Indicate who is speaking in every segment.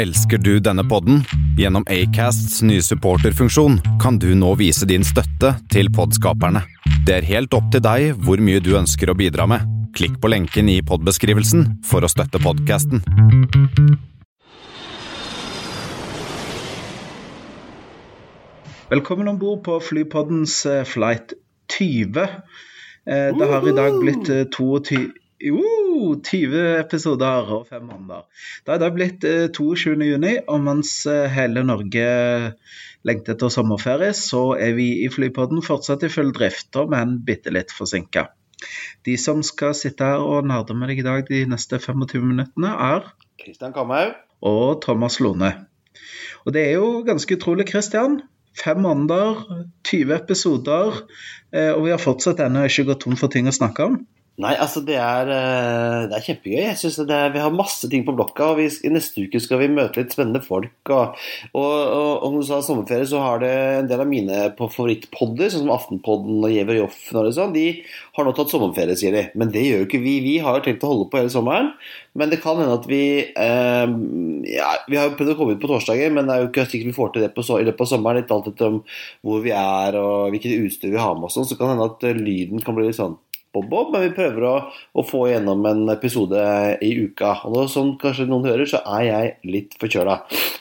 Speaker 1: Elsker du denne podden? Gjennom Acasts nye supporterfunksjon kan du nå vise din støtte til podskaperne. Det er helt opp til deg hvor mye du ønsker å bidra med. Klikk på lenken i podbeskrivelsen for å støtte podkasten.
Speaker 2: Velkommen om bord på Flypoddens eh, flight 20. Eh, Det har i dag blitt eh, 22 Jo, 20 episoder og fem måneder. Det er det blitt eh, 22. juni, og mens eh, hele Norge lengter etter sommerferie, så er vi i Flypodden fortsatt i full drift, men bitte litt forsinka. De som skal sitte her og nerde med deg i dag de neste 25 minuttene, er
Speaker 3: Kristian Kamhaug.
Speaker 2: og Thomas Lone. Og det er jo ganske utrolig, Kristian. Fem måneder, 20 episoder, eh, og vi har fortsatt ennå ikke gått tom for ting å snakke om.
Speaker 3: Nei, altså det er, eh, det er kjempegøy. Jeg synes det er, Vi har masse ting på blokka. og vi, neste uke skal vi møte litt spennende folk. Og, og, om du sa sommerferie, så har det en del av mine favorittpodder, sånn som Aftenpodden og Giæver Joffen og sånn, de har nå tatt sommerferie, sier de. Men det gjør jo ikke vi. Vi har jo tenkt å holde på hele sommeren. Men det kan hende at vi eh, ja, Vi har jo prøvd å komme ut på torsdager, men det er jo ikke sikkert vi får til det på, i løpet av sommeren. Litt alt etter om hvor vi er og hvilket utstyr vi har med oss. sånn, Så kan det hende at eh, lyden kan bli litt sånn bob-bob, men vi prøver å, å få igjennom en episode i uka. Og nå, som kanskje noen hører, så er jeg litt forkjøla.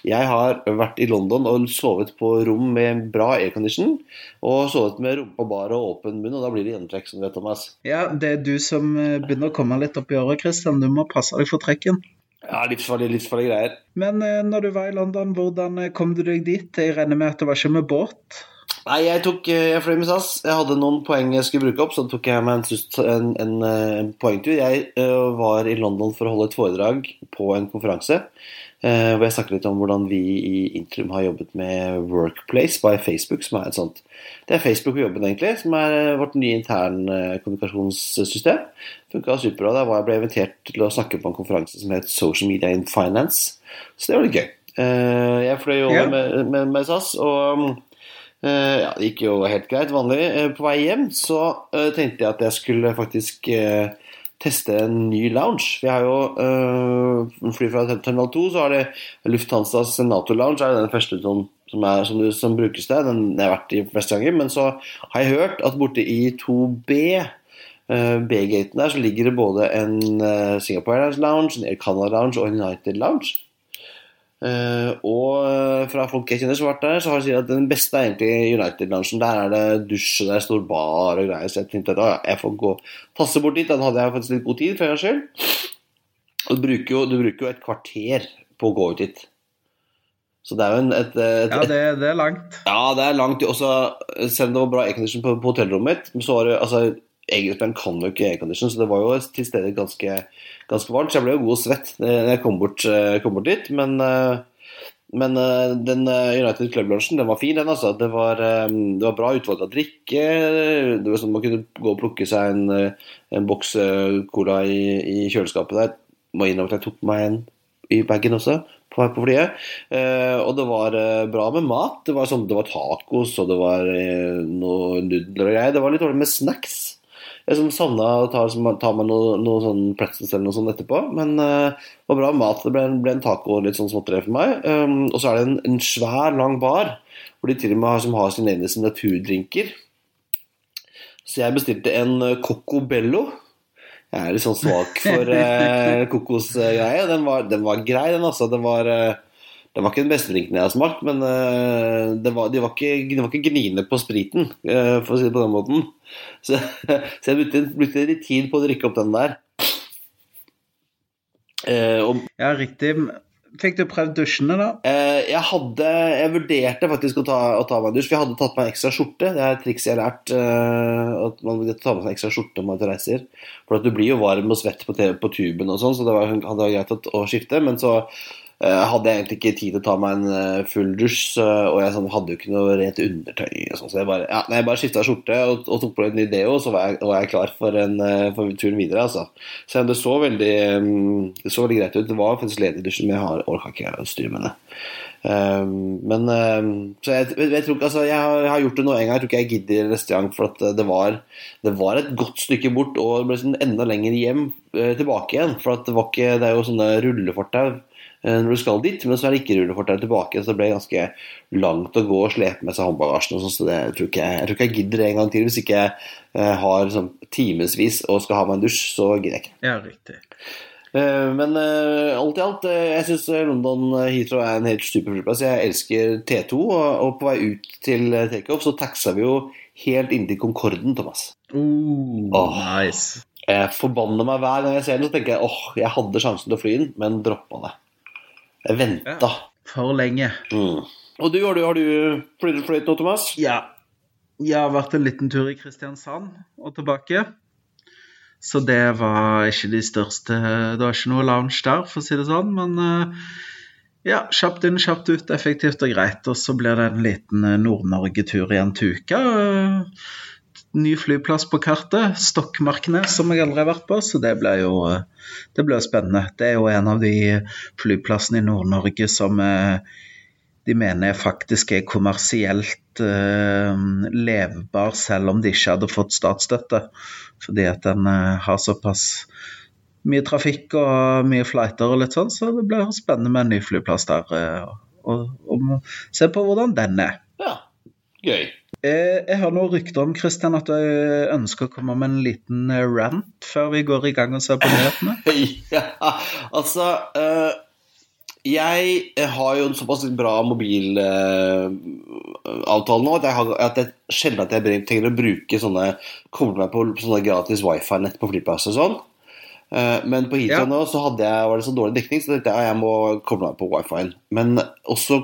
Speaker 3: Jeg har vært i London og sovet på rom med bra aircondition, og sovet med rumpa bar og åpen munn, og da blir det gjennomtrekk, som du vet, Thomas.
Speaker 2: Ja, det er du som eh, begynner å komme litt opp i året, Christian. Du må passe deg for trekken.
Speaker 3: Ja, livsfarlige, livsfarlige greier.
Speaker 2: Men eh, når du var i London, hvordan eh, kom du deg dit? Jeg regner med at det var ikke med båt?
Speaker 3: Nei, jeg, tok, eh, jeg fløy med SAS. Jeg hadde noen poeng jeg skulle bruke opp, så tok jeg meg en, en, en, eh, poengtur. Jeg uh, var i London for å holde et foredrag på en konferanse. Uh, hvor jeg snakket litt om hvordan vi i Intrum har jobbet med Workplace by Facebook, som er et sånt Det er Facebook og jobben, egentlig, som er vårt nye internkommunikasjonssystem. Funka superbra. Da var jeg ble invitert til å snakke på en konferanse som het Social Media in Finance. Så det var litt gøy. Uh, Jeg fløy over
Speaker 2: yeah.
Speaker 3: med, med, med SAS, og Eh, ja, det gikk jo helt greit, vanlig. Eh, på vei hjem så eh, tenkte jeg at jeg skulle faktisk eh, teste en ny lounge. Vi har jo uh, fly fra Terminal 2, så har det Lufthansas Nato Lounge er den første som, som, er, som, som brukes der. Den jeg har vært i fleste ganger. Men så har jeg hørt at borte i 2B uh, B-gaten der så ligger det både en eh, Singapore Airlines Lounge, en Air Canada Lounge og en United Lounge. Eh, og eh, fra folk jeg kjenner som har vært der, så har de sagt at den beste er egentlig United-lunsjen. Der er det dusj det er stor bar og greier. Så jeg tenkte at «Å, ja, jeg får gå tasse bort dit. Da hadde jeg faktisk litt god tid for en gangs skyld. Og du bruker, jo, du bruker jo et kvarter på å gå ut dit. Så det er jo en, et, et,
Speaker 2: Ja, det, det er langt.
Speaker 3: ja, det er langt. Også, selv om det var bra aircondition på, på hotellrommet mitt, så var det altså, Engelskmenn kan jo ikke aircondition, så det var jo til stede ganske, ganske varmt. Så jeg ble jo god og svett da jeg kom bort, eh, kom bort dit. Men, eh, men eh, den United Club Lunsjen den var fin, den altså. Det var, det var bra utvalg av drikke. Det var sånn Man kunne gå og plukke seg en, en boks cola i, i kjøleskapet der. Må innrømme at jeg tok meg en i bagen også på vei på flyet. Eh, og det var eh, bra med mat. Det var, sånn, det var tacos og det var eh, noe nudler og greier. Det var litt dårlig med snacks. Jeg som savna å ta, ta meg noe, noe sånn pretzels eller noe sånt etterpå. Men eh, det var bra mat. Det ble, en- ble en taco og litt sånn småtteri for meg. Um, og så er det en, en svær, lang bar hvor de til og med har, som har sine egne signaturdrinker. Så jeg bestilte en eh, Coco Bello. Jeg er litt sånn svak for uh, kokosgreie. Den, den var grei, den altså. Den var, eh, det var ikke den beste drinken jeg har smakt, men eh, det var, de, var ikke, de var ikke gniende på spriten, eh, for å si det på den måten. Så, så jeg brukte, brukte litt tid på å drikke opp den der. Eh, og
Speaker 2: Ja, riktig. Fikk du prøvd dusjene, da?
Speaker 3: Eh, jeg hadde Jeg vurderte faktisk å ta, å ta meg en dusj, for jeg hadde tatt meg ekstra skjorte. Det er et triks jeg har lært. eh, at man må ta med seg ekstra skjorte når man er reiser. For at du blir jo varm og svett på, TV på tuben og sånn, så det var, hadde vært greit å, skifte. Men så hadde jeg egentlig ikke tid til å ta meg en eh, full dusj, og jeg sånn, hadde jo ikke noe rent undertøy. Sånn, så jeg bare, ja, jeg bare skifta skjorte og, og tok på en ny deo, så var jeg, var jeg klar for, en, eh, for turen videre. Altså. Så det så veldig, mm, det så veldig greit ut. Det var faktisk ledig dusj, men jeg har- orka ikke å styre med det. Um, men Så jeg, jeg tror Altså, jeg har, jeg har gjort det nå en gang. Jeg tror ikke jeg gidder neste gang, for det var, det var et godt stykke bort, og det ble sånn enda lenger hjem eh, tilbake igjen. For det ikke Det er jo sånne rullefortau eh, når du skal dit, men så er det ikke rullefortau tilbake, så det ble ganske langt å gå og slepe med seg håndbagasjen. og sånn, så det, jeg, tror ikke, jeg tror ikke jeg gidder det en gang til. Hvis ikke jeg eh, har sånn, timevis og skal ha meg en dusj, så gidder jeg ikke.
Speaker 2: Ja, riktig.
Speaker 3: Eh, Men eh, alt i alt, eh, jeg syns London Heathrow er en helt super flyplass. Jeg elsker T2, og, på vei ut til eh, takeoff så taxa vi jo helt inntil Concorden, Thomas.
Speaker 2: Uh,
Speaker 3: Åh.
Speaker 2: Nice.
Speaker 3: Jeg forbanner meg hver gang jeg ser den, så tenker jeg åh, jeg hadde sjansen til å fly den, men droppa det. Jeg venta.
Speaker 2: For lenge.
Speaker 3: Mm. Og du, har du, har du flyttet fløyt nå, Thomas?
Speaker 2: Ja. Jeg har vært en liten tur i Kristiansand og tilbake. Så det var ikke de største Det var ikke noe lounge der, for å si det sånn. Men eh, ja, kjapt inn, kjapt ut, effektivt og greit. Og så blir det en liten eh, Nord-Norge-tur igjen til uka. Ny flyplass på kartet, Stokmarknes, som jeg aldri har vært på. Så det blir jo eh, det blir spennende. Det er jo en av de flyplassene i Nord-Norge som eh, de mener faktisk er kommersielt eh, levbar, selv om de ikke hadde fått statsstøtte. Fordi at den eh, har såpass mye trafikk og mye flighter og litt sånn, så det blir spennende med en ny flyplass der. eh, og, og se på hvordan den er.
Speaker 3: Ja, gøy.
Speaker 2: Eh, Jeg har noen rykter om Christian, at du ønsker å komme med en liten eh, rant før vi går i gang og ser på nyhetene.
Speaker 3: ja, altså eh, Jeg har jo en såpass bra mobilavtale nå at jeg, har, at jeg sjelden at jeg trenger å bruke sånne Koble meg på sånne gratis wifi-nett på flyplass og sånn. Men på Heathrow
Speaker 2: Ja.
Speaker 3: nå så hadde jeg, var det så dårlig dekning, så jeg at jeg må koble meg på wifi-en. Men også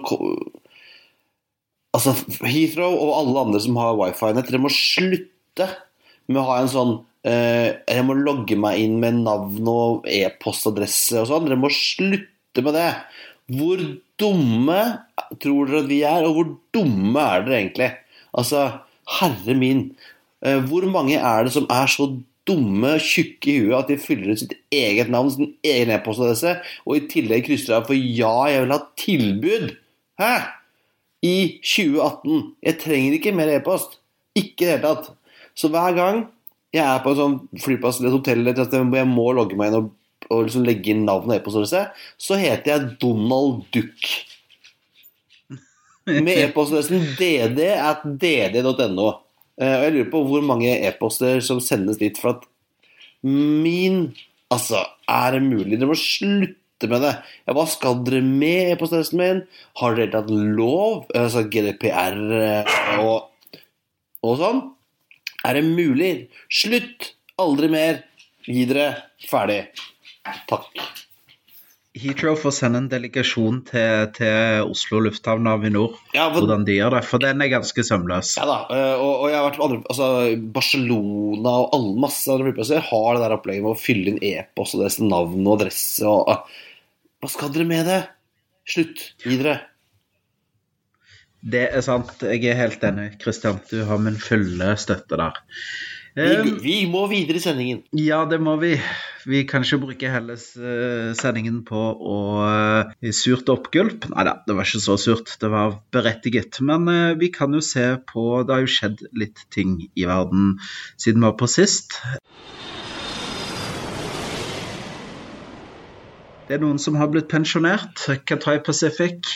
Speaker 3: Altså, Heathrow og alle andre som har wifi-nett, dere må slutte med å ha en sånn eh, Jeg må logge meg inn med navn og e-postadresse og sånn. Dere må slutte med det. Hvor dumme tror dere at vi er, og hvor dumme er dere egentlig? Altså, herre min. Eh, hvor mange er det som er så dumme, tjukke i huet at de fyller ut sitt eget navn, sin egen e-postadresse, og i tillegg krysser av for ja, jeg vil ha tilbud? Hæ? I 2018. Jeg trenger ikke mer e-post. Ikke i det hele tatt. Så hver gang jeg er på en sånn flyplass eller et hotell eller hvor jeg må logge meg inn og, og liksom legge inn navn og e-postadresse, så heter jeg Donald Duck. Med e-postadressen at dd.no. Og jeg lurer på hvor mange e-poster som sendes dit. For at min Altså, er det mulig? Dere må slutte med det. Ja, hva skal dere med e-postadressen min? Har dere tatt lov? Altså GDPR eh, og, og sånn? Er det mulig? Slutt! Aldri mer. Gi dere. Ferdig. Takk.
Speaker 2: Heathrow får sende en delegasjon til, til Oslo lufthavn og Avinor.
Speaker 3: Ja, for,
Speaker 2: Hvordan de gjør det, for den er ganske sømløs.
Speaker 3: ja da. eh, Og, og jeg har vært på andre altså, Barcelona og alle masse andre flyplasser har det der opplegget med å fylle inn e-postadresse, navn og adresse og. Hva skal dere med det? Slutt. Gi dere.
Speaker 2: Det er sant, jeg er helt enig, Kristian, Du har min fulle støtte der.
Speaker 3: Vi,
Speaker 2: Eh,
Speaker 3: vi må videre i sendingen.
Speaker 2: Ja, det må vi. Vi kan ikke bruke hele eh, sendingen på å eh, surt oppgulp. Nei da, det var ikke så surt. Det var berettiget. Men eh, vi kan jo se på Det har jo skjedd litt ting i verden siden vi var på sist. Det er noen som har blitt pensjonert. Qatar Pacific,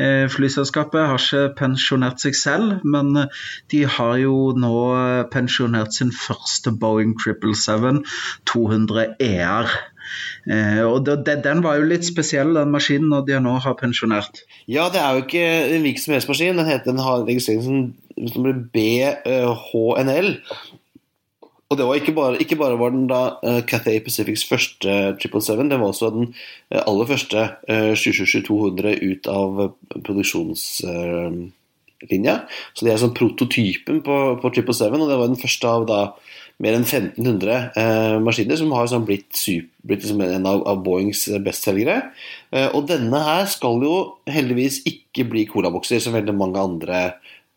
Speaker 2: eh, flyselskapet, har ikke pensjonert seg selv, men eh, de har jo nå eh, pensjonert sin første Boeing 777-200 ER. Eh, og Den var jo litt spesiell, den maskinen, når de nå har pensjonert.
Speaker 3: Ja, det er jo ikke en hvilken som helst maskin. Den, heter, den har registrering som BHNL. Og det var ikke bare, ikke bare var den da uh, Cathay Pacifics første 777, det var også den eh, aller første uh, 777-200 ut av produksjonslinja. Så det er sånn prototypen på, på 777, og det var den første av da mer enn 1500 eh, maskiner som har sånn blitt, super, blitt liksom en av, av Boeings bestselgere. Eh, og denne her skal jo heldigvis ikke bli colabokser, som veldig mange andre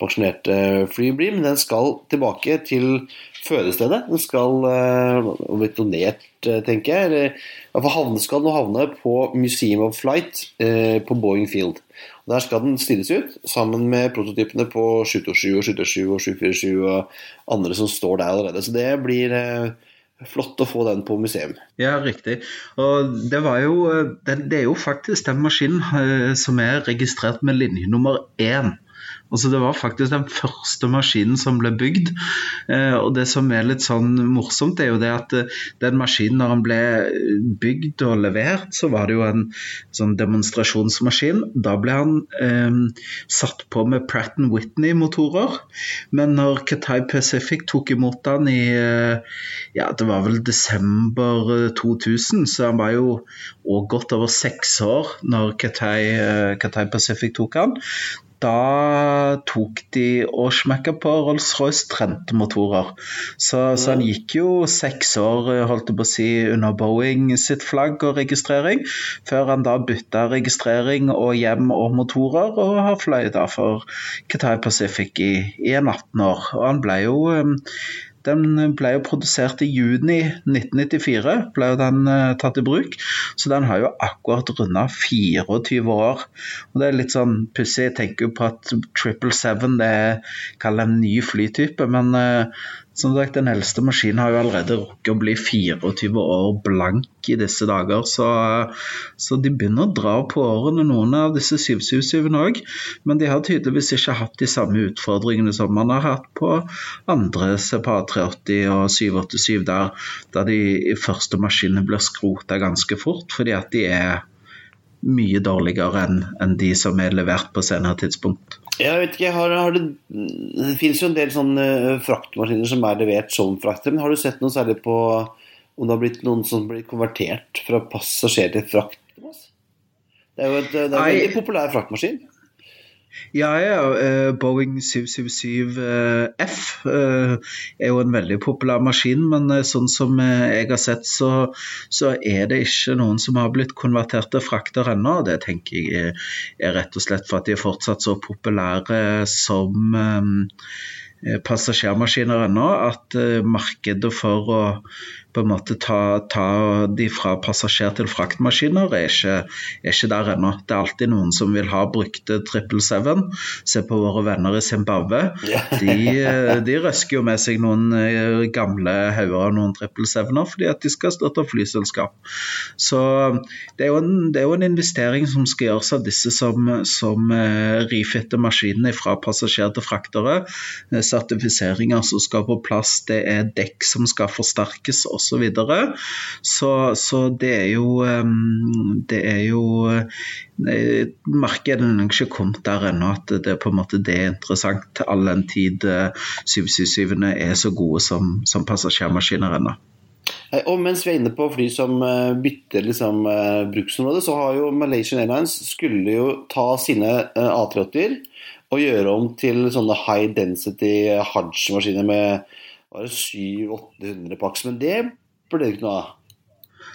Speaker 3: pensjonerte fly blir, men den skal tilbake til fødestedet. Den skal bli uh, donert, eh, tenker jeg. Iallfall havne, skal den havne på Museum of Flight uh, på Boeing Field. Og Der skal den stilles ut sammen med prototypene på 727 og 727 og 747 og andre som står der allerede. Så det blir uh, flott å få den på museum.
Speaker 2: Ja, riktig. Og det jo Det, det er jo faktisk den maskinen som er registrert med linje nummer én. Altså Det var faktisk den første maskinen som ble bygd. Eh, og Det som er litt sånn morsomt, er jo det at eh, den maskinen, når den ble bygd og levert, så var det jo en sånn demonstrasjonsmaskin. Da ble han eh, satt på med Pratt Whitney-motorer. Men når Cathay Pacific tok imot han i eh, ja, det var vel desember 2000, så han var jo òg godt over seks år når Cathay Pacific tok han da tok de og smekka på Rolls-Royce Trent-motorer. Så, så, han gikk jo seks år holdt jeg på å si, under Boeing sitt flagg og registrering, før han da bytta registrering og hjem og motorer, og har fløyet da for Qatar Pacific i, i 18 år. Og han ble jo den ble jo produsert i juni 1994, ble den uh, tatt i bruk. Så den har jo akkurat runda 24 år. Og det er litt sånn pussig. Jeg tenker jo på at 777 det er en ny flytype, men uh, som sagt, Den eldste maskinen har jo allerede rukket å bli 24 år blank i disse dager. Så, så de begynner å dra på årene, noen av disse 777-ene òg. Men de har tydeligvis ikke hatt de samme utfordringene som man har hatt på andre CPA 380 og 787, der, der de første maskinene blir skrota ganske fort fordi at de er mye dårligere enn en de som er levert på senere tidspunkt.
Speaker 3: Jeg vet ikke, har, har det, det finnes jo en del sånne eh, fraktmaskiner som er levert som frakter. Men har du sett noe særlig på om det har blitt noen som blir konvertert fra passasjer til frakt? Det er jo et, det er en veldig populær fraktmaskin.
Speaker 2: Ja, ja. Uh, Boeing 777F uh, eh, er jo en veldig populær maskin, men sånn som jeg har sett, så, så, er det ikke noen som har blitt konvertert til frakter ennå. Det tenker jeg er rett og slett for at de er fortsatt så populære som passasjermaskiner ennå, at markedet for å på en måte ta, ta de fra passasjer til fraktmaskiner, er ikke, er ikke der ennå. Det er alltid noen som vil ha brukte 777. Se på våre venner i Zimbabwe. De, de, røsker jo med seg noen eh, gamle hauger av noen 777-er fordi at de skal støtte flyselskap. Så det er, en, det er, jo en, investering som skal gjøres av disse som, som uh, rifitter maskinene fra passasjer til fraktere. Eh, sertifiseringer som skal på plass, det er dekk som skal forsterkes. og osv. Så, videre. så Så det er jo Det er jo eh, Markedet er ikke kommet der ennå at det er på en måte det er interessant, all den tid 777-ene eh, er så gode som, som passasjermaskiner ennå.
Speaker 3: Eh, og mens vi er inne på fly som bytter liksom, bruksområde, så har jo Malaysian Airlines skulle jo ta sine A380-er og gjøre om til sånne high density Hajj-maskiner med 700-800 paks. Men det ble det ikke noe av?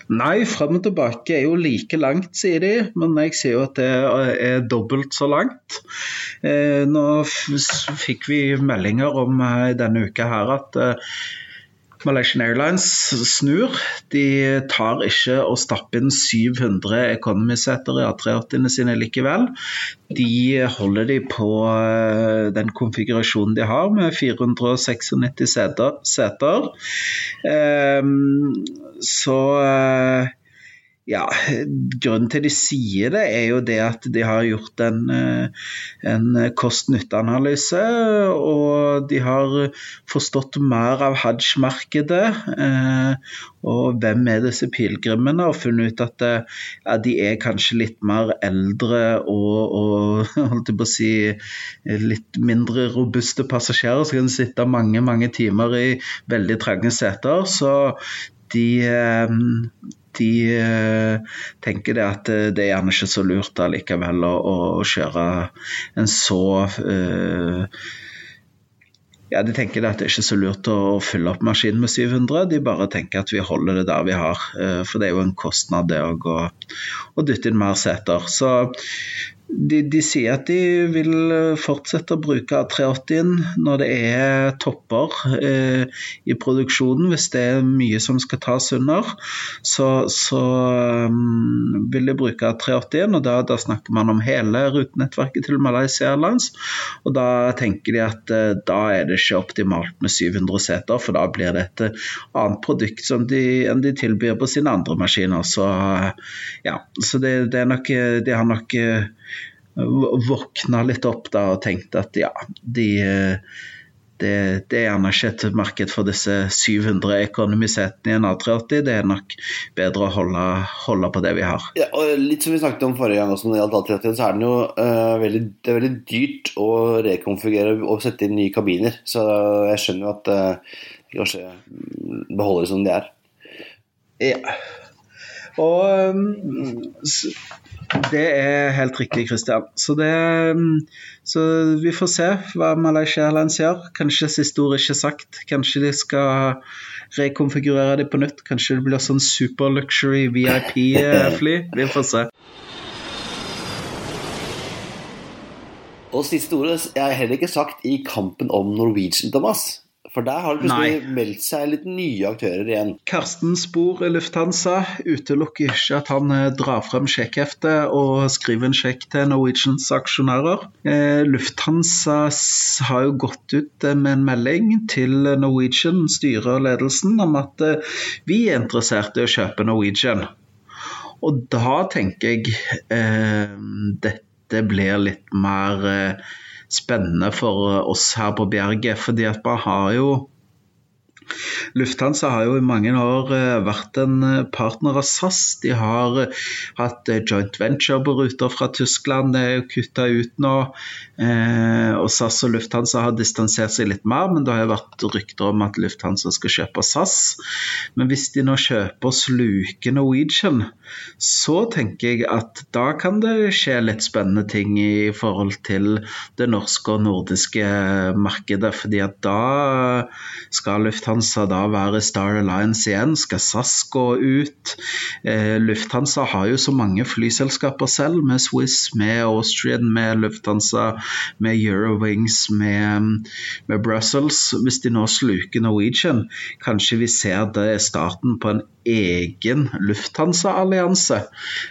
Speaker 2: Nei, frem og tilbake er jo like langt, sier de. Men jeg sier jo at det er dobbelt så langt. Eh, nå fikk vi meldinger om eh, denne uka her at eh, Malaysian Airlines snur. De tar ikke og stapper inn 700 economy-seter i A380-ene sine likevel. De holder de på eh, den konfigurasjonen de har, med 496 seter. Um, så uh, ja, Grunnen til de sier det, er jo det at de har gjort en, eh, en kost-nytte-analyse. Og de har forstått mer av hajj-markedet. Eh, og hvem er disse pilegrimene? Og funnet ut at eh, ja, de er kanskje litt mer eldre og, og si litt mindre robuste passasjerer. Så kan sitte mange, mange timer i veldig trange seter. Så de de eh, tenker det at eh, det er gjerne ikke så lurt allikevel å, å kjøre en så uh, ja, De tenker det at det er ikke så lurt å fylle opp maskinen med 700, de bare tenker at vi holder det der vi har. For det er jo en kostnad det å gå og dytte inn mer seter. Så de, de, sier at de vil fortsette å bruke A380-en når det er topper eh, i produksjonen. Hvis det er mye som skal tas under, så, så um, vil de bruke A380-en. og da, da, snakker man om hele rutenettverket til Malaysia Airlines. Og da tenker de at eh, da er det ikke optimalt med 700 seter, for da blir det et annet produkt som de, enn de tilbyr på sine andre maskiner. Så, ja, så det, det nok, de har nok våkna litt opp da og tenkte at ja, de, det, det, er gjerne ikke et marked for disse 700 økonomisetene i en A380. Det er nok bedre å holde, holde, på det vi har.
Speaker 3: Ja, og litt som vi snakket om forrige gang, også, når det gjaldt A380, så er det jo uh, veldig, det er veldig dyrt å rekonfigurere og sette inn nye kabiner. Så jeg skjønner jo at uh, de kanskje beholder det som de er.
Speaker 2: Ja. Og um, det er helt riktig, Christian. Så, det, så, vi får se hva Malaysia Airlines gjør. Kanskje siste ord ikke sagt. Kanskje de skal rekonfigurere det på nytt. Kanskje det blir sånn super luxury VIP-fly. Vi får se.
Speaker 3: Og siste ordet er heller ikke sagt i kampen om Norwegian, Thomas. For der har det plutselig meldt seg litt nye aktører igjen.
Speaker 2: Karsten Spor i Lufthansa utelukker ikke at han eh, drar frem sjekkheftet og skriver en sjekk til Norwegians aksjonærer. Eh, Lufthansa har jo gått ut eh, med en melding til Norwegian, styret og ledelsen, om at vi er interessert i å kjøpe Norwegian. Og da tenker jeg eh, dette blir litt mer eh, spennende for oss her på Berget. fordi at man har jo Lufthansa har jo i mange år eh, vært en eh, partner av SAS. De har eh, hatt joint venture på ruter fra Tyskland, det er kutta ut nå. Og SAS og Lufthansa har distansert seg litt mer, men det har jo vært rykter om at Lufthansa skal kjøpe SAS. Men hvis de nå kjøper og sluker Norwegian, så tenker jeg at da kan det skje litt spennende ting i forhold til det norske og nordiske markedet. fordi at da skal Lufthansa da være Star Alliance igjen? Skal SAS gå ut? Eh, Lufthansa har jo så mange flyselskaper selv, med Swiss, med Austrian, med Lufthansa, med Eurowings, med, med Brussels. Hvis de nå sluker Norwegian, kanskje vi ser det starten på en egen Lufthansa-allianse.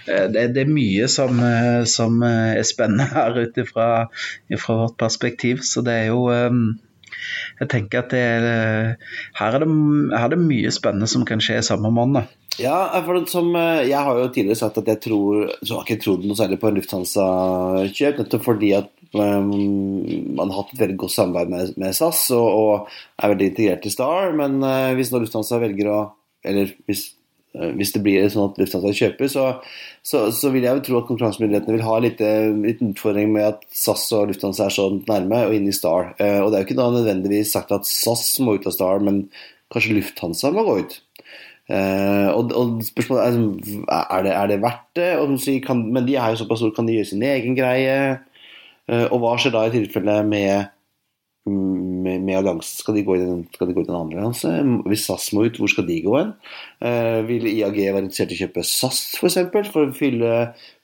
Speaker 2: Eh, det, det, er mye som, eh, som er spennende her ut ifra vårt perspektiv. Så det er jo jeg tenker at er, her, er det, her, er det, mye spennende som kan skje i samme måned.
Speaker 3: Ja, for som, eh, jeg har jo tidligere sagt at jeg tror så har ikke trodd noe særlig på en Lufthansa-kjøp. Nettopp fordi at um, man har hatt et veldig godt samarbeid med, med SAS og, og, er veldig integrert i Star. Men uh, hvis nå Lufthansa velger å Eller hvis Eh, hvis det blir sånn at Lufthansa kjøper, så, så, så, vil jeg jo tro at konkurransemyndighetene vil ha litt, eh, litt utfordring med at SAS og Lufthansa er så nærme og inne i Star. Eh, og det er jo ikke da nødvendigvis sagt at SAS må ut av Star, men kanskje Lufthansa må gå ut. og, og spørsmålet er, er det, er det verdt det? Si, kan, men de er jo såpass store, kan de gjøre sin egen greie? og hva skjer da i tilfelle med med, med alliansen? Skal de, gå i den, skal de gå i den andre allianse? Hvis SAS må ut, hvor skal de gå hen? Eh, vil IAG være interessert i å kjøpe SAS f.eks. For, eksempel, for å fylle,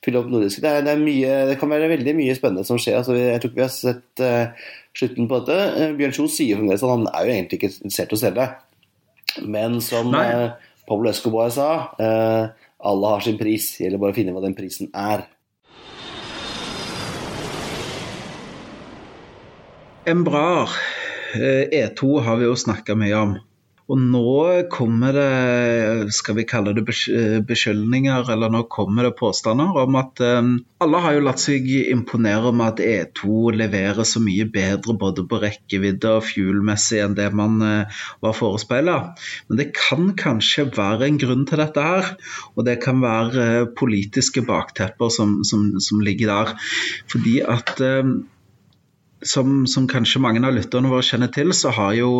Speaker 3: fylle opp nordiske? Det, det, det, kan være veldig mye spennende som skjer. Altså, jeg tror ikke vi har sett eh, slutten på dette. Eh, Bjørn Kjos sier fremdeles at han er jo egentlig ikke interessert i å selge. Men som uh, Pablo Escobar sa, alle har sin pris. Det gjelder bare å finne hva den prisen er.
Speaker 2: Embraer, E2 har vi jo snakka mye om. Og nå kommer det, skal vi kalle det beskyldninger, eller nå kommer det påstander om at um, alle har jo latt seg imponere om at E2 leverer så mye bedre både på rekkevidde og fuel-messig enn det man var forespeila. Men det kan kanskje være en grunn til dette her, og det kan være politiske baktepper som, som, som, ligger der. Fordi at som, som, kanskje mange av lytterne våre kjenner til, så har jo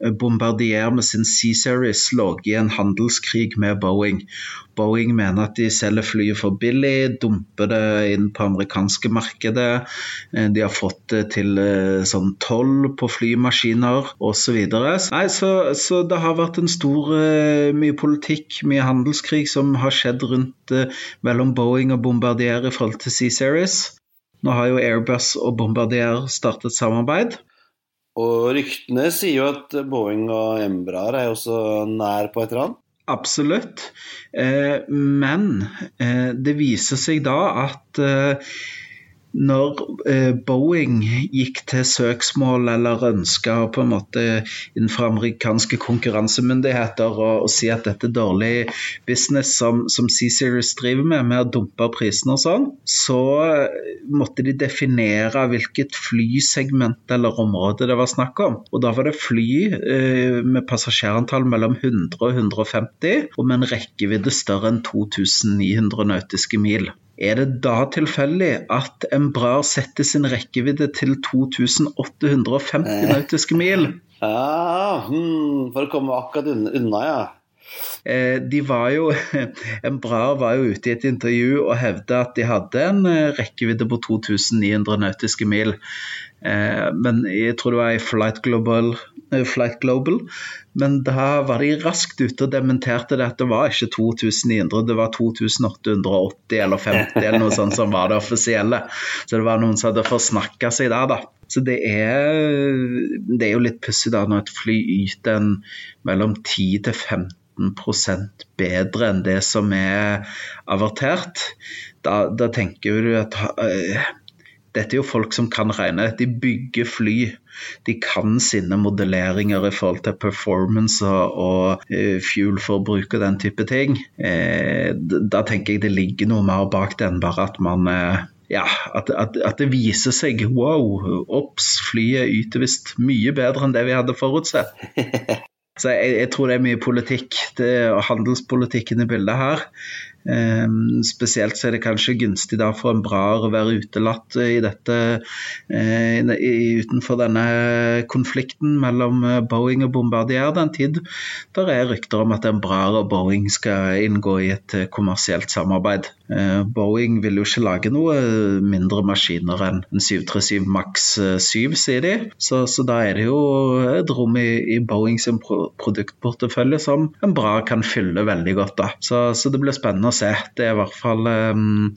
Speaker 2: eh, Bombardier med sin C-Series ligget i en handelskrig med Boeing. Boeing mener at de selger flyet for billig, dumper det inn på amerikanske markedet. Eh, de har fått det til eh, sånn toll på flymaskiner osv. Så, så, så det har vært en stor mye politikk, mye handelskrig som har skjedd rundt mellom Boeing og Bombardier i forhold til C-Series. Nå har jo Airbus og Bombardier startet samarbeid.
Speaker 3: Og ryktene sier jo at Boeing og Embraer er også nær på et eller annet.
Speaker 2: Absolutt. Eh, men eh, det viser seg da at eh, når eh, Boeing gikk til søksmål eller ønska på en måte innenfor amerikanske konkurransemyndigheter å si at dette er dårlig business som, som C-Series driver med, med å dumpe prisene og sånn, så måtte de definere hvilket flysegment eller område det var snakk om. Og da var det fly eh, med passasjerantall mellom 100 og 150, og med en rekkevidde større enn 2900 nautiske mil. Er det da tilfeldig at Embrar setter sin rekkevidde til 2850 nautiske mil?
Speaker 3: Ja, hmm, for å komme akkurat unna, ja.
Speaker 2: Eh, de var jo, Embrar var jo ute i et intervju og hevda at de hadde en eh, rekkevidde på 2900 nautiske mil. Eh, men jeg tror det var i Flight Global, Flight Global. Men da var de raskt ute og dementerte det at det var ikke 2900, det var 2880 eller 50 eller noe sånt som var det offisielle. Så det var noen som hadde forsnakka seg der, da. Så det er, det er jo litt pussig da når et fly yter en mellom 10 til 15% bedre enn det som er avertert. Da, da tenker du at uh, dette er jo folk som kan regne. De bygger fly. De kan sine modelleringer i forhold til performance og, fuel-forbruk og den type ting. Uh, da tenker jeg det ligger noe mer bak det enn bare at man uh, ja, at, at, at, det viser seg wow, obs, flyet yter visst mye bedre enn det vi hadde forutsett. Så jeg, jeg, tror det er mye politikk det, og handelspolitikken i bildet her. Um, spesielt så er det kanskje gunstig da for en brar å være utelatt i dette uh, utenfor denne konflikten mellom eh, Boeing og Bombardier den tid. Der er rykter om at en brar og Boeing skal inngå i et uh, kommersielt samarbeid. Boeing vil jo ikke lage noe mindre maskiner enn 737 Max 7, sier de. Så, så, da er det jo et rom i, i Boeings produktportefølje som en brar kan fylle veldig godt. da. Så, så det blir spennende å se. Det er i hvert fall um,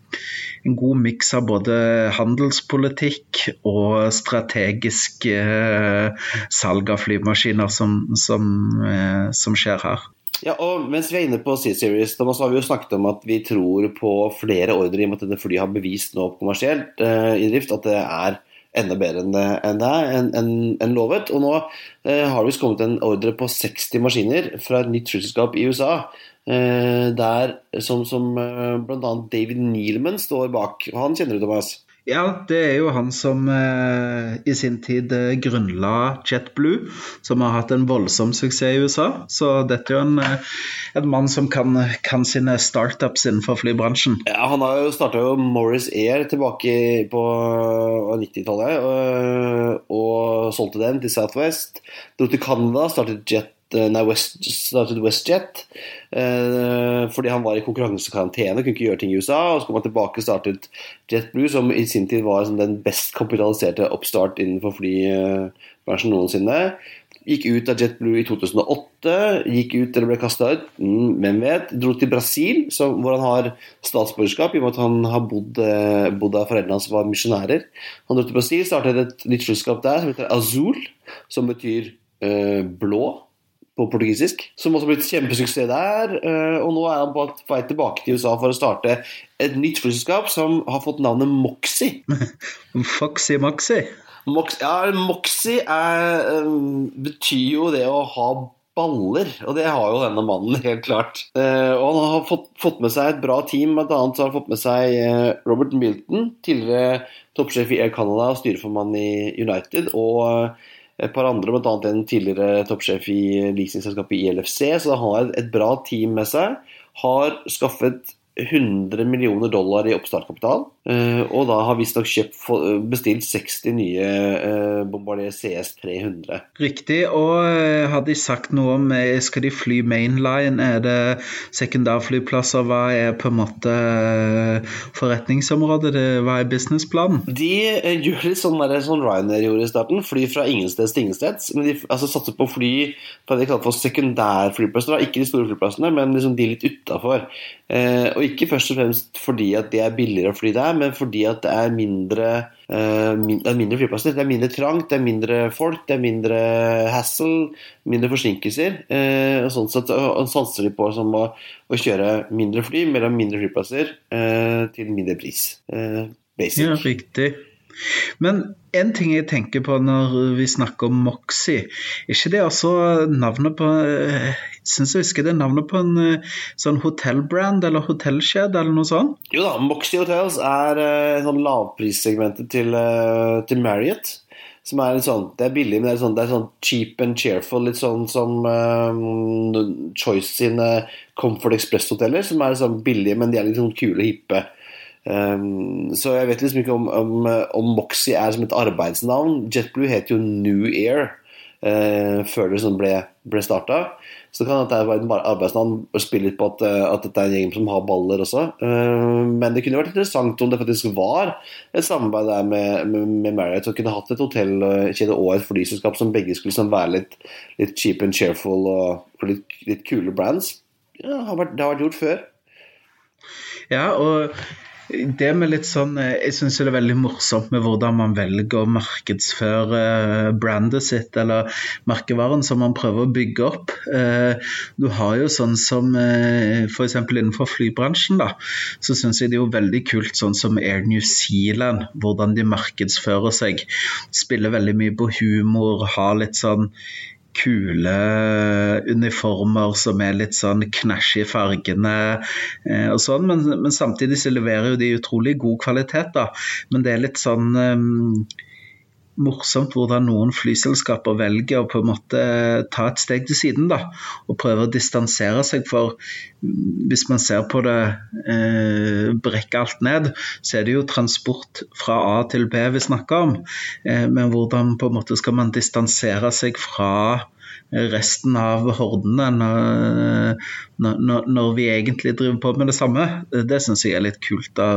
Speaker 2: en god miks av både handelspolitikk og strategisk uh, salg av flymaskiner som, som, uh, som, skjer her.
Speaker 3: Ja, og Mens vi er inne på C-Series, så har vi jo snakket om at vi tror på flere ordre i og med at dette flyet har bevist nå kommersielt uh, i drift at det er enda bedre enn det, enn det enn, enn, enn lovet. Og nå eh, har det visst kommet en ordre på 60 maskiner fra et nytt flyselskap i USA. Eh, der som, som eh, bl.a. David Nealman står bak. Han kjenner du, Thomas?
Speaker 2: Ja, det er jo han som eh, i sin tid eh, grunnla JetBlue, som har hatt en voldsom suksess i USA. Så dette er jo en, eh, en mann som kan, kan, sine startups innenfor flybransjen.
Speaker 3: Ja, Han har jo starta Morris Air tilbake på 90-tallet, og, og solgte den til Southwest. Dro til Canada, startet Jet Eh, nei, West, startet WestJet eh, fordi han var i konkurransekarantene, kunne ikke gjøre ting i USA. og Så kom han tilbake og startet JetBlue, som i sin tid var den best kapitaliserte oppstart innenfor flybransjen noensinne. Gikk ut av JetBlue i 2008, gikk ut eller ble kasta ut, mm, hvem vet. Dro til Brasil, hvor han har statsborgerskap i og med at han har bodd, eh, bodd der foreldrene hans var misjonærer. Han dro til Brasil, startet et nytt selskap der som heter Azul, som betyr øh, blå på portugisisk, som også har blitt kjempesuksess der. Eh, og nå er han på vei tilbake til USA for å starte et nytt flyselskap som har fått navnet Moxie.
Speaker 2: Foxy Moxie?
Speaker 3: Mox, ja, Moxie er, eh, betyr jo det å ha baller, og det har jo denne mannen, helt klart. Eh, og han har fått, fått, med seg et bra team, bl.a. har han fått med seg Robert Milton, tidligere toppsjef i Air Canada og styreformann i United. og et par andre, bl.a. en tidligere toppsjef i leasingselskapet ILFC. Så han har et bra team med seg. Har skaffet 100 millioner dollar i oppstartkapital. Eh, og da har visstnok bestilt 60 nye eh, Bombardier CS 300.
Speaker 2: Riktig. Og eh, har de sagt noe om skal de fly mainline? Er det sekundærflyplasser? Hva er på en måte forretningsområdet? Hva er businessplanen?
Speaker 3: De gjør litt sånn, der, sånn Ryanair gjorde i starten. Fly fra ingensteds til ingensteds. Men de altså, satser på fly fra det de kaller for sekundærflyplasser. Ikke de store flyplassene, men liksom de litt utafor. Og Og ikke først og fremst fordi at det er billigere å fly der, men fordi at det er mindre, uh, mindre flyplasser. Det er mindre trangt, det er mindre folk, det er mindre hassle, mindre forsinkelser. Uh, og sånn sett og sanser de på som å, å, kjøre mindre fly mellom mindre flyplasser uh, til mindre pris.
Speaker 2: basic. Ja, riktig. Men en ting jeg tenker på når vi snakker om Moxie, er ikke det altså navnet på syns jeg husker det navnet på en eh, sånn hotellbrand eller hotellkjede eller noe sånt?
Speaker 3: Jo da, Moxie Hotels er uh, sånn lavprissegmentet til, uh, til Marriott. Som er litt sånn, Det er billig, men det er sånn, det er sånn cheap and cheerful. Litt sånn som um, Choice sine Comfort Express-hoteller. Som er sånn billige, men de er litt sånn kule og hippe. Um, så jeg vet liksom ikke om, om, om, Moxie er som et arbeidsnavn. JetBlue heter jo New Air før det liksom ble, ble starta. Så det kan hende det være en arbeidsnavn og spille litt på at, eh, at, dette er en gjeng som har baller også. Uh, men det kunne vært interessant om det faktisk var et samarbeid der med, med, med Marriott og kunne hatt et hotellkjede og et flyselskap som begge skulle liksom være litt, litt, cheap and cheerful og, litt, litt, kule brands. Ja, det har vært gjort før.
Speaker 2: Ja, og det med litt sånn, eh, Jeg syns det er veldig morsomt med hvordan man velger å markedsføre eh, brandet sitt, eller merkevaren som man prøver å bygge opp. Eh, du har jo sånn som f.eks. innenfor flybransjen, da, så syns jeg det er jo veldig kult sånn som Air New Zealand, hvordan de markedsfører seg. Spiller veldig mye på humor, har litt sånn kule uniformer som er litt sånn knæsj i fargene eh, og sånn, men, men, samtidig så leverer jo de utrolig god kvalitet, da. Men det er litt sånn um, morsomt hvordan noen flyselskaper velger å på en måte ta et steg til siden da, og prøve å distansere seg. For hvis man ser på det, eh, brekke alt ned, så er det jo transport fra A til B vi snakker om. Eh, men hvordan på en måte skal man distansere seg fra resten av hordene når, når, når, vi egentlig driver på med det samme. Det syns jeg er litt kult, da,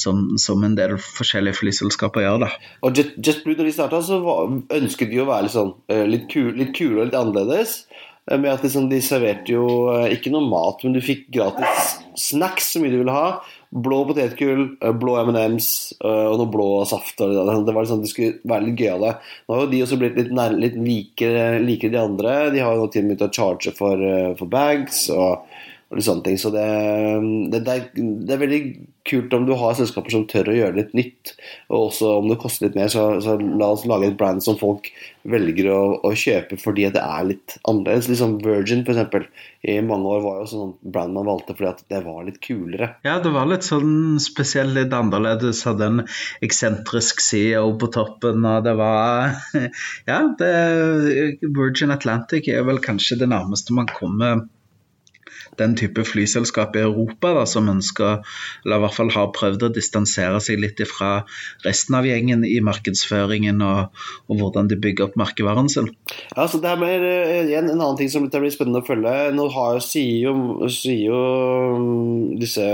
Speaker 2: som, som, en del forskjellige flyselskaper gjør. da.
Speaker 3: Og just blue når de starta, så var, ønsket de å være litt, sånn, eh, litt, kul, litt kule og litt annerledes. Eh, med at liksom, De serverte jo eh, ikke noe mat, men du fikk gratis snacks så mye du ville ha blå potetgull, eh, blå M&M's eh, og noe blå saft. Det var liksom, det skulle være litt gøyale. Nå har jo de også blitt litt, nær, litt likere, likere de andre. De har jo til og med begynt å charge for, eh, for bags. og og litt sånne ting. Så det, det, det, er, det, er, veldig kult om du har selskaper som tør å gjøre litt nytt. Og også om det koster litt mer, så, så la oss lage et brand som folk velger å, å kjøpe fordi det er litt annerledes. Liksom Virgin f.eks. i mange år var jo sånn brand man valgte fordi det var litt kulere.
Speaker 2: Ja, det var litt sånn spesielt litt annerledes. Hadde en eksentrisk CEO på toppen, og det var Ja, Virgin Atlantic er vel kanskje det nærmeste man kommer den type flyselskap i Europa da, som ønsker, eller i hvert fall har prøvd å distansere seg litt fra resten av gjengen i markedsføringen og, og hvordan de bygger opp merkevaren sin.
Speaker 3: Ja, så det mer, eh, En annen ting som blir spennende å følge. Nå har, sier, jo, sier jo mm, disse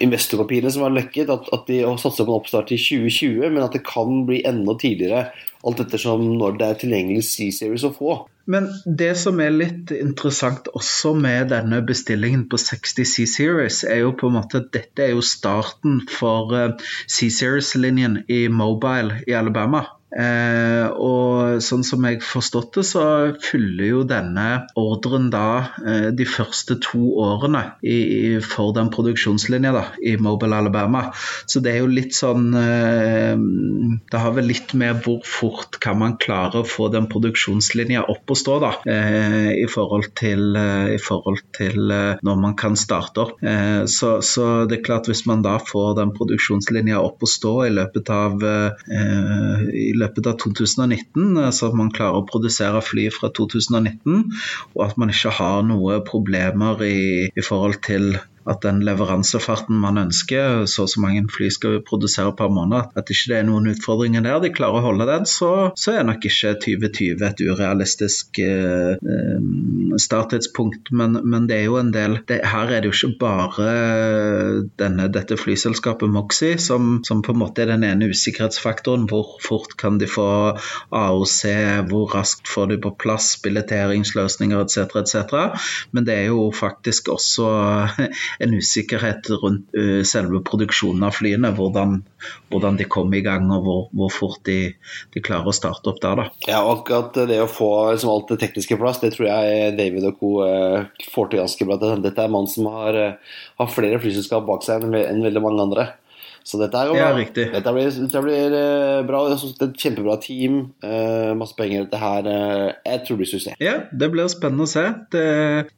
Speaker 3: investorpapirene som har lekket, at, at de satser på en oppstart i 2020, men at det kan bli enda tidligere. Alt ettersom når det er tilgjengelig C-series å få.
Speaker 2: Men det som er litt interessant også med denne bestillingen på 60 C-Series, er jo på en måte at dette er jo starten for eh, C-Series-linjen i Mobile i Alabama. Eh, og sånn som jeg forstått det, så fyller jo denne ordren da eh, de første to årene i, i, for den produksjonslinja da, i Mobile Alabama. Så det er jo litt sånn eh, Det har vel litt med hvor fort kan man klare å få den produksjonslinja opp og stå, da. Eh, I forhold til, eh, i forhold til eh, når man kan starte opp. Så, så, det er klart, hvis man da får den produksjonslinja opp og stå i løpet av i løpet av 2019, så at man klarer å produsere fly fra 2019, og at man ikke har noe problemer i, i forhold til at den leveransefarten man ønsker, så og så mange fly skal vi produsere per måned, at ikke det er noen utfordringer der, de klarer å holde den, så, så er nok ikke 2020 et urealistisk eh, eh, starttidspunkt. Men, men, det er jo en del det, Her er det jo ikke bare denne, dette flyselskapet Moxy som, som, på en måte er den ene usikkerhetsfaktoren. Hvor fort kan de få AOC, hvor raskt får de på plass billetteringsløsninger etc., etc. Men det er jo faktisk også en usikkerhet rundt uh, selve produksjonen av flyene. Hvordan, hvordan de kommer i gang og hvor, hvor fort de, de, klarer å starte opp der. Da.
Speaker 3: Ja, og akkurat det å få liksom, alt det tekniske plass, det tror jeg David og co. Uh, får til ganske bra. Dette er en mann som har, uh, har flere flyselskap bak seg enn veldig mange andre. Så dette er jo.
Speaker 2: Ja,
Speaker 3: dette blir, dette blir uh, bra. Det er et kjempebra team. Uh, masse penger. Dette her uh, Jeg tror det blir suksess.
Speaker 2: Ja, det blir spennende å se. Det,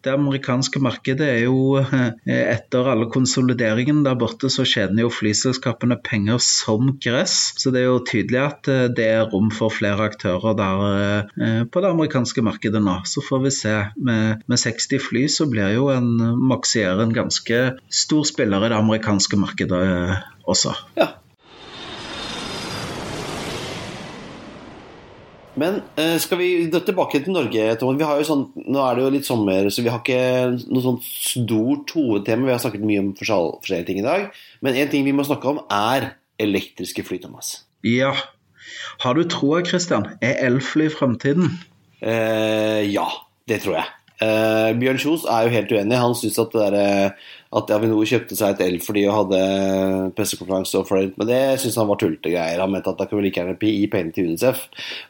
Speaker 2: det amerikanske markedet er jo Etter alle konsolideringene der borte, så tjener jo flyselskapene penger som gress. Så det er jo tydelig at det er rom for flere aktører der på det amerikanske markedet nå. Så får vi se. Med, med 60 fly så blir jo en Maxier en ganske stor spiller i det amerikanske markedet også.
Speaker 3: Ja. Men uh, skal vi gå tilbake til Norge? Vi har jo sånn, nå er det jo litt sommer, så vi har ikke noe sånt stort hovedtema. Vi har snakket mye om forskjellige ting i dag. Men en ting vi må snakke om, er elektriske fly, Thomas.
Speaker 2: Ja. Har du troa, Christian? Er elfly framtiden?
Speaker 3: Eh, ja, det tror jeg. Uh, Bjørn Kjos er jo helt uenig. Han syns at, at, Avinor kjøpte seg et elfly og hadde pressekonferanse og fløyt men det syns han var tullete greier. Han mente at da kunne vi like gjerne gi penger til UNICEF.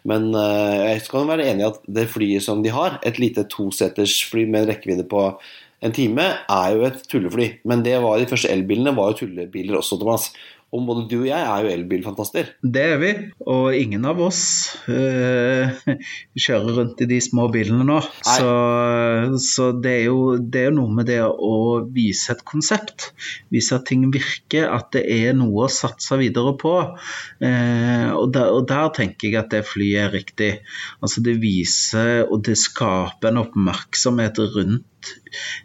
Speaker 3: Men uh, jeg skal være enig i at det flyet som de har, et lite tosetersfly med en rekkevidde på en time, er jo et tullefly. Men det var de første elbilene var jo tullebiler også, Thomas. Og både du og jeg er jo elbilfantaster.
Speaker 2: Det er vi, og ingen av oss øh, kjører rundt i de små bilene nå. Så, så, det er jo det er noe med det å vise et konsept. Vise at ting virker, at det er noe å satse videre på. Eh, og, der, og, der, tenker jeg at det flyet er riktig. Altså Det viser og det skaper en oppmerksomhet rundt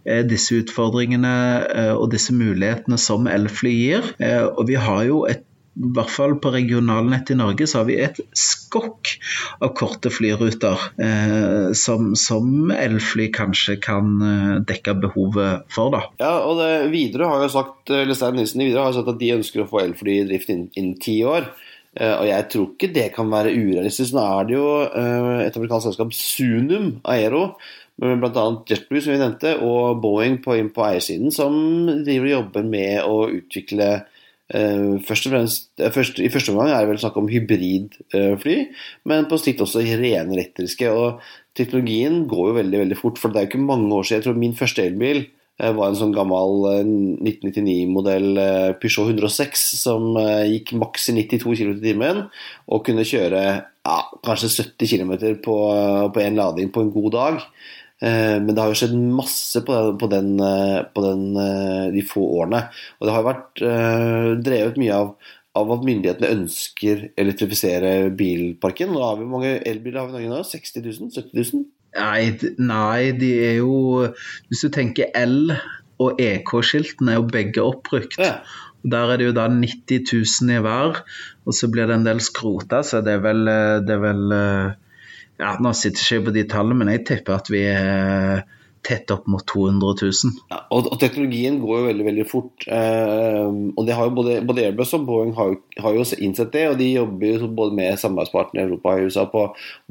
Speaker 2: Eh, disse utfordringene eh, og disse mulighetene som elfly gir. Eh, og vi har jo et i hvert fall på regionalnettet i Norge så har vi et skokk av korte flyruter eh, som, som, elfly kanskje kan dekke behovet for. da.
Speaker 3: Ja, og det, videre har jo sagt eller Stein Nilsen i Widerøe har sagt at de ønsker å få elfly i drift innen, ti år. Eh, og jeg tror ikke det kan være urealistisk. Nå er det jo eh, et amerikansk selskap, Sunum Aero, bl.a. JetBlue, som vi nevnte, og Boeing på, på eiersiden, som driver og jobber med å utvikle uh, først og fremst, først, I første omgang er det vel snakk om hybridfly, uh, men på sikt også rene elektriske. og Teknologien går jo veldig veldig fort, for det er jo ikke mange år siden. Jeg tror min første elbil uh, var en sånn gammel 1999-modell Peugeot 106 som gikk maks i 92 km i timen og kunne kjøre ja, kanskje 70 km på, en lading på en god dag. Eh, men det har jo skjedd masse på, den, på, den, eh, på den, eh, de få årene. Og det har vært drevet mye av, av at myndighetene ønsker å elektrifisere bilparken. Nå har vi mange elbiler har vi i Norge nå? 60 000? 70 000?
Speaker 2: Nei, nei, de er jo Hvis du tenker L og EK-skiltene er jo begge oppbrukt. Ja. Der er det jo da 90 000 i hver, og så blir det en del skrota, så det er vel, det er vel ja, Nå sitter jeg ikke på de tallene, men jeg tipper at vi er tett opp mot 200 000.
Speaker 3: Ja, og, og, teknologien går jo veldig veldig fort. Eh, og det har jo både, både Airbus og Boeing har, har, jo innsett det. Og de jobber jo både med samarbeidspartnere i Europa og USA på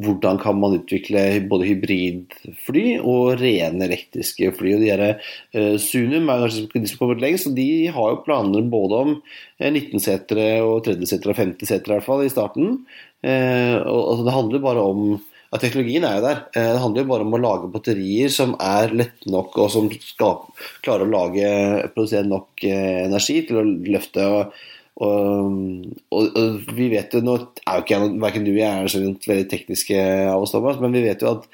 Speaker 3: hvordan kan man utvikle både hybridfly og rene elektriske fly. Og de her, eh, Sunum er kanskje de som kommer lengst, og de har jo planer både om 19-setere eh, og 30-setere og 50-setere i hvert fall i starten. Eh, og, og Det handler bare om at teknologien er jo der. Eh, det handler jo bare om å lage batterier som er lette nok, og som skal klare å lage, produsere nok eh, energi til å løfte. og og, og, og, vi vet jo, nå er jo ikke verken du og jeg er så veldig tekniske av oss, Thomas, men vi vet jo at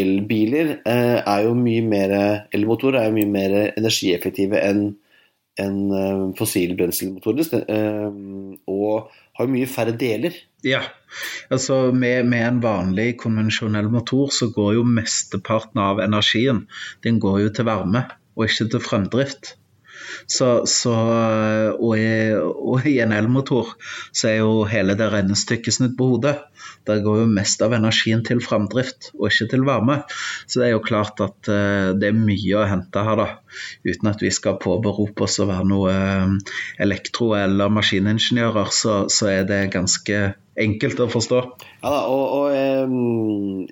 Speaker 3: elbiler eh, er jo mye mer Elmotorer er jo mye mer energieffektive enn en, fossil fossilbrenselmotorer. Eh, og har mye færre deler.
Speaker 2: Ja, altså med, med, en vanlig konvensjonell motor så går jo mesteparten av energien den går jo til varme og ikke til fremdrift. Så, så, og, i, og, i, en elmotor så er jo hele det regnestykket snudd på hodet. Der går jo mest av energien til framdrift, og ikke til varme. Så det er jo klart at uh, det er mye å hente her, da. Uten at vi skal påberope oss å være noe uh, elektro- eller maskiningeniører, så, så, er det ganske enkelt å forstå.
Speaker 3: Ja da, og, og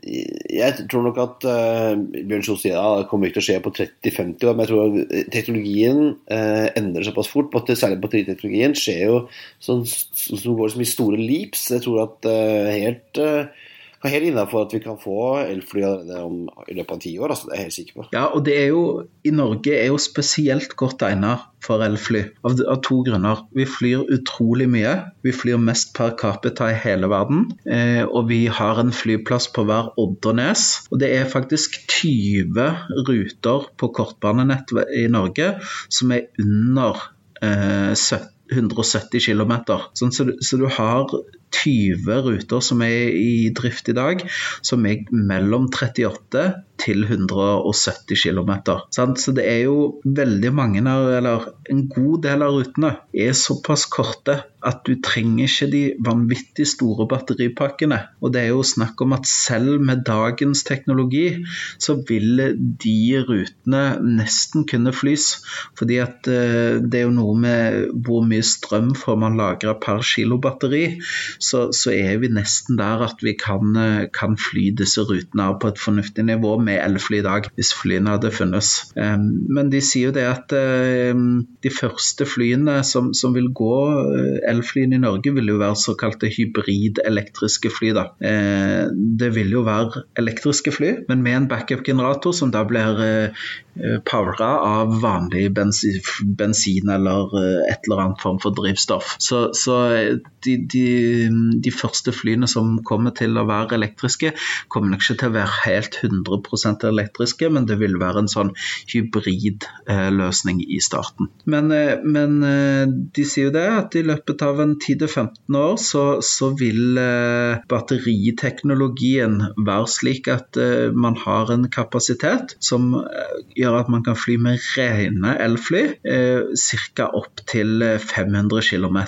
Speaker 3: jeg tror nok at uh, Bjørn Kjos sier at det kommer ikke til å skje på 30-50 år, men jeg tror teknologien uh, endrer såpass fort. På, særlig batteriteknologien skjer jo sånn, som går som i store leaps. Jeg tror at uh, helt er helt innafor at vi kan få elfly i løpet av ti år. Altså, det er jeg helt sikker på.
Speaker 2: Ja, og det er jo, i Norge er jo spesielt godt egnet for elfly, av, av, to grunner. Vi flyr utrolig mye. Vi flyr mest per capita i hele verden. Eh, og vi har en flyplass på hver Oddernes. Og det er faktisk 20 ruter på kortbanenett i Norge som er under eh, 170 km. Sånn, så, så, du har 20 ruter som er i drift i dag, som er mellom 38 til 170 km. Så det er jo veldig mange, eller en god del av rutene, er såpass korte at du trenger ikke de vanvittig store batteripakkene. Og det er jo snakk om at selv med dagens teknologi, så vil de rutene nesten kunne flys. Fordi at eh, det er jo noe med hvor mye strøm får man lagra per kilo batteri så, så, er vi nesten der at vi kan, eh, kan, fly disse rutene på et fornuftig nivå med elfly i dag, hvis flyene hadde funnes. Men de sier jo det at de første flyene som, som vil gå, eh, elflyene i Norge, vil jo være såkalte hybrid-elektriske fly. Da. Eh, det vil jo være elektriske fly, men med en backup-generator som da blir powera av vanlig bensin, bensin, eller et eller annet form for drivstoff. Så, så de, de de første flyene som kommer til å være elektriske, kommer nok ikke til å være helt 100% elektriske, men det vil være en sånn hybridløsning i starten. Men, eh, men, eh, de sier jo det at i løpet av en 10-15 år så, så, vil eh, batteriteknologien være slik at man har en kapasitet som gjør at man kan fly med rene elfly ca. opp til 500 km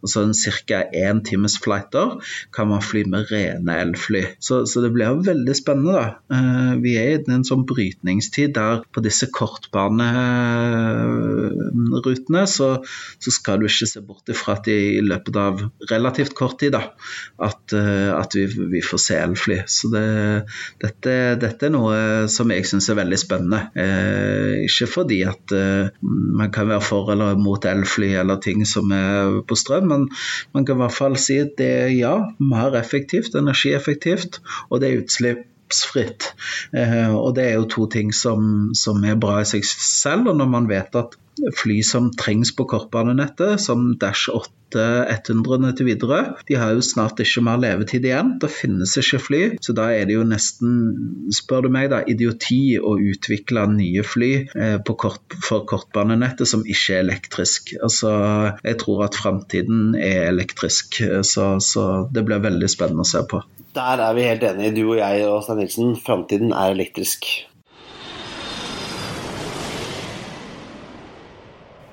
Speaker 2: og sånn ca. én times flighter kan man fly med rene elfly. Så, så, det blir veldig spennende. da. Uh, vi er i en sånn brytningstid der på disse kortbanerutene så, så, skal du ikke se bort ifra at i løpet av relativt kort tid da, at, uh, at vi, vi, får se elfly. Så det, dette, dette, er noe som jeg syns er veldig spennende. Uh, ikke fordi at man kan være for eller mot elfly eller ting som er på strøm, men man kan i hvert fall si at det er ja, mer effektivt, energieffektivt, og det er utslippsfritt. Eh, og det er jo to ting som, som er bra i seg selv. Og når man vet at fly som trengs på kortbanenettet, som Dash 8 100 til Widerøe. De har jo snart ikke mer levetid igjen. Det finnes ikke fly. Så da er det jo nesten, spør du meg, da, idioti å utvikle nye fly eh, kort, for kortbanenettet som ikke er elektrisk. Altså, jeg tror at framtiden er elektrisk, så, så det blir veldig spennende å se på.
Speaker 3: Der er vi helt enige, du og jeg og Stein Nilsen. Framtiden er elektrisk.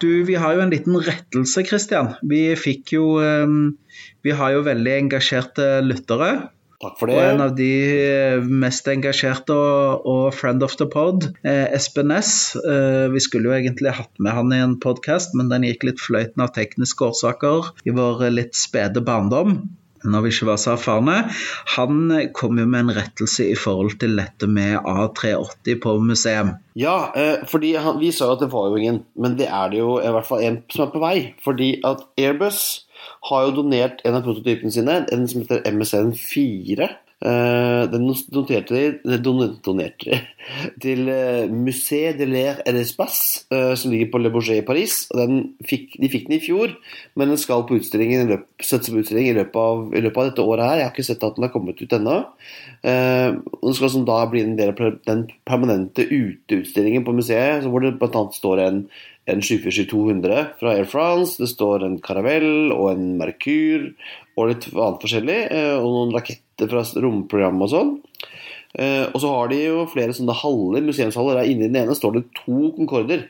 Speaker 2: Du, vi har jo en liten rettelse, Kristian. Vi fikk jo ehm, Vi har jo veldig engasjerte lyttere.
Speaker 3: Takk for det.
Speaker 2: Og en av de eh, mest engasjerte og, og friend of the pod, eh, Espen Næss. Eh, vi skulle jo egentlig hatt med han i en podkast, men den gikk litt fløyten av tekniske årsaker i vår litt spede barndom når vi ikke var så erfarne, han kom jo med en rettelse i forhold til dette med A380 på museum.
Speaker 3: Ja, eh, fordi han, vi sa at det var jo ingen, men det er det jo i hvert fall en som er på vei. Fordi at Airbus har jo donert en av prototypene sine, en som heter MSN 4 Uh, den donerte de, donerte til uh, Musée de l'Air et d'Espace, uh, som ligger på Le Bourget i Paris. Fikk, de fikk den i fjor, men den skal på utstillingen, løp, på utstilling i, løpet av, i løpet av dette året her. Jeg har ikke sett at den har kommet ut ennå. den skal som da bli en del av den permanente uteutstillingen på museet, hvor det bl.a. står en en 747-200 fra Air France, det står en Caravelle og en Mercure og litt annet forskjellig, og noen raketter fra romprogrammet og sånn. Eh, og så har de jo flere sånne haller, museumshaller. Der inne i den ene står det to Concorder.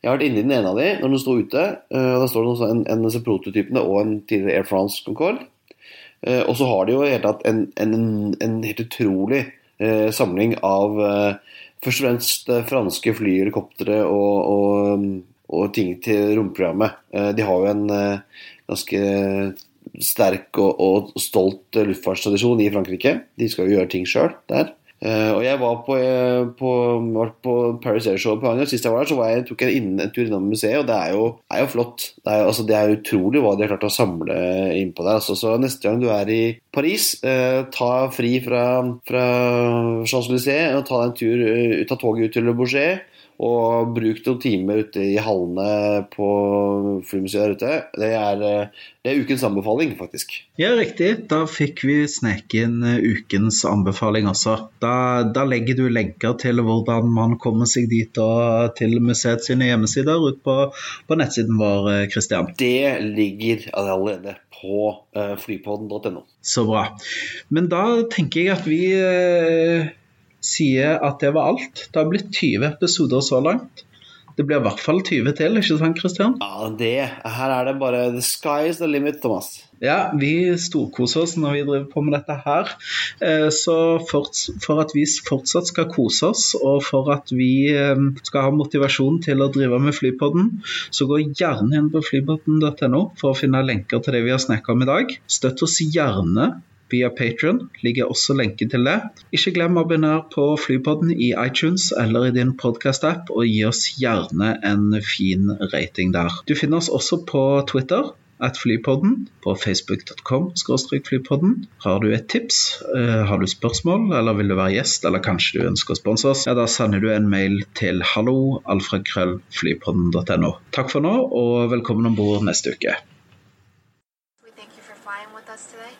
Speaker 3: Jeg har vært inne i den ene av de når den sto ute. Eh, og Da står det også en, en av prototypene og en tidligere Air France Concorde. Eh, og så har de jo helt tatt en, en, en, helt utrolig eh, samling av eh, først og fremst eh, franske flyhelikoptre og, og, og, ting til romprogrammet. de har jo en ganske sterk og, og stolt luftfartstradisjon i Frankrike. De skal jo gjøre ting sjøl der. Uh, og jeg var på, på, på Paris Air Show på Anja. Sist jeg var der, så var jeg, tok jeg inn, en tur innom museet, og det er jo, er jo flott. Det er, altså, det er, utrolig hva de har klart å samle innpå der. Altså, så neste gang du er i Paris, eh, ta fri fra, fra Champs-Élysées og ta en tur, av toget ut til Le Bourget og bruk noen timer ute i hallene på flymuseet der ute. Det er, det er, ukens anbefaling, faktisk.
Speaker 2: Ja, riktig. Da fikk vi sneke inn eh, ukens anbefaling også. Da, da, legger du lenker til hvordan man kommer seg dit og til museet sine hjemmesider ut på, på nettsiden vår, Kristian.
Speaker 3: Eh, det ligger allerede på flypodden.no.
Speaker 2: Så bra. Men da tenker jeg at vi sier at det var alt. Det har blitt 20 episoder så langt. Det blir i hvert fall 20 til, ikke sant Christian?
Speaker 3: Ja, det. Her er det bare the sky is the limit, Thomas.
Speaker 2: Ja, vi storkoser oss når vi driver på med dette her. Eh, så for, for, at vi fortsatt skal kose oss, og for at vi eh, skal ha motivasjon til å drive med Flypodden, så gå gjerne inn på flypodden.no for å finne lenker til det vi har snakket om i dag. Støtt oss gjerne via Patron. Ligger også lenke til det. Ikke glem å abonnere på Flypodden i iTunes eller i din podkast-app, og gi oss gjerne en fin rating der. Du finner oss også på Twitter at Flypodden, på facebook.com flypodden. Har du et tips, uh, har du spørsmål, eller vil du være gjest, eller kanskje du ønsker å sponse oss, ja, da sender du en mail til hallo.alfredkrøllflypodden.no. Takk for nå, og velkommen om bord neste uke. We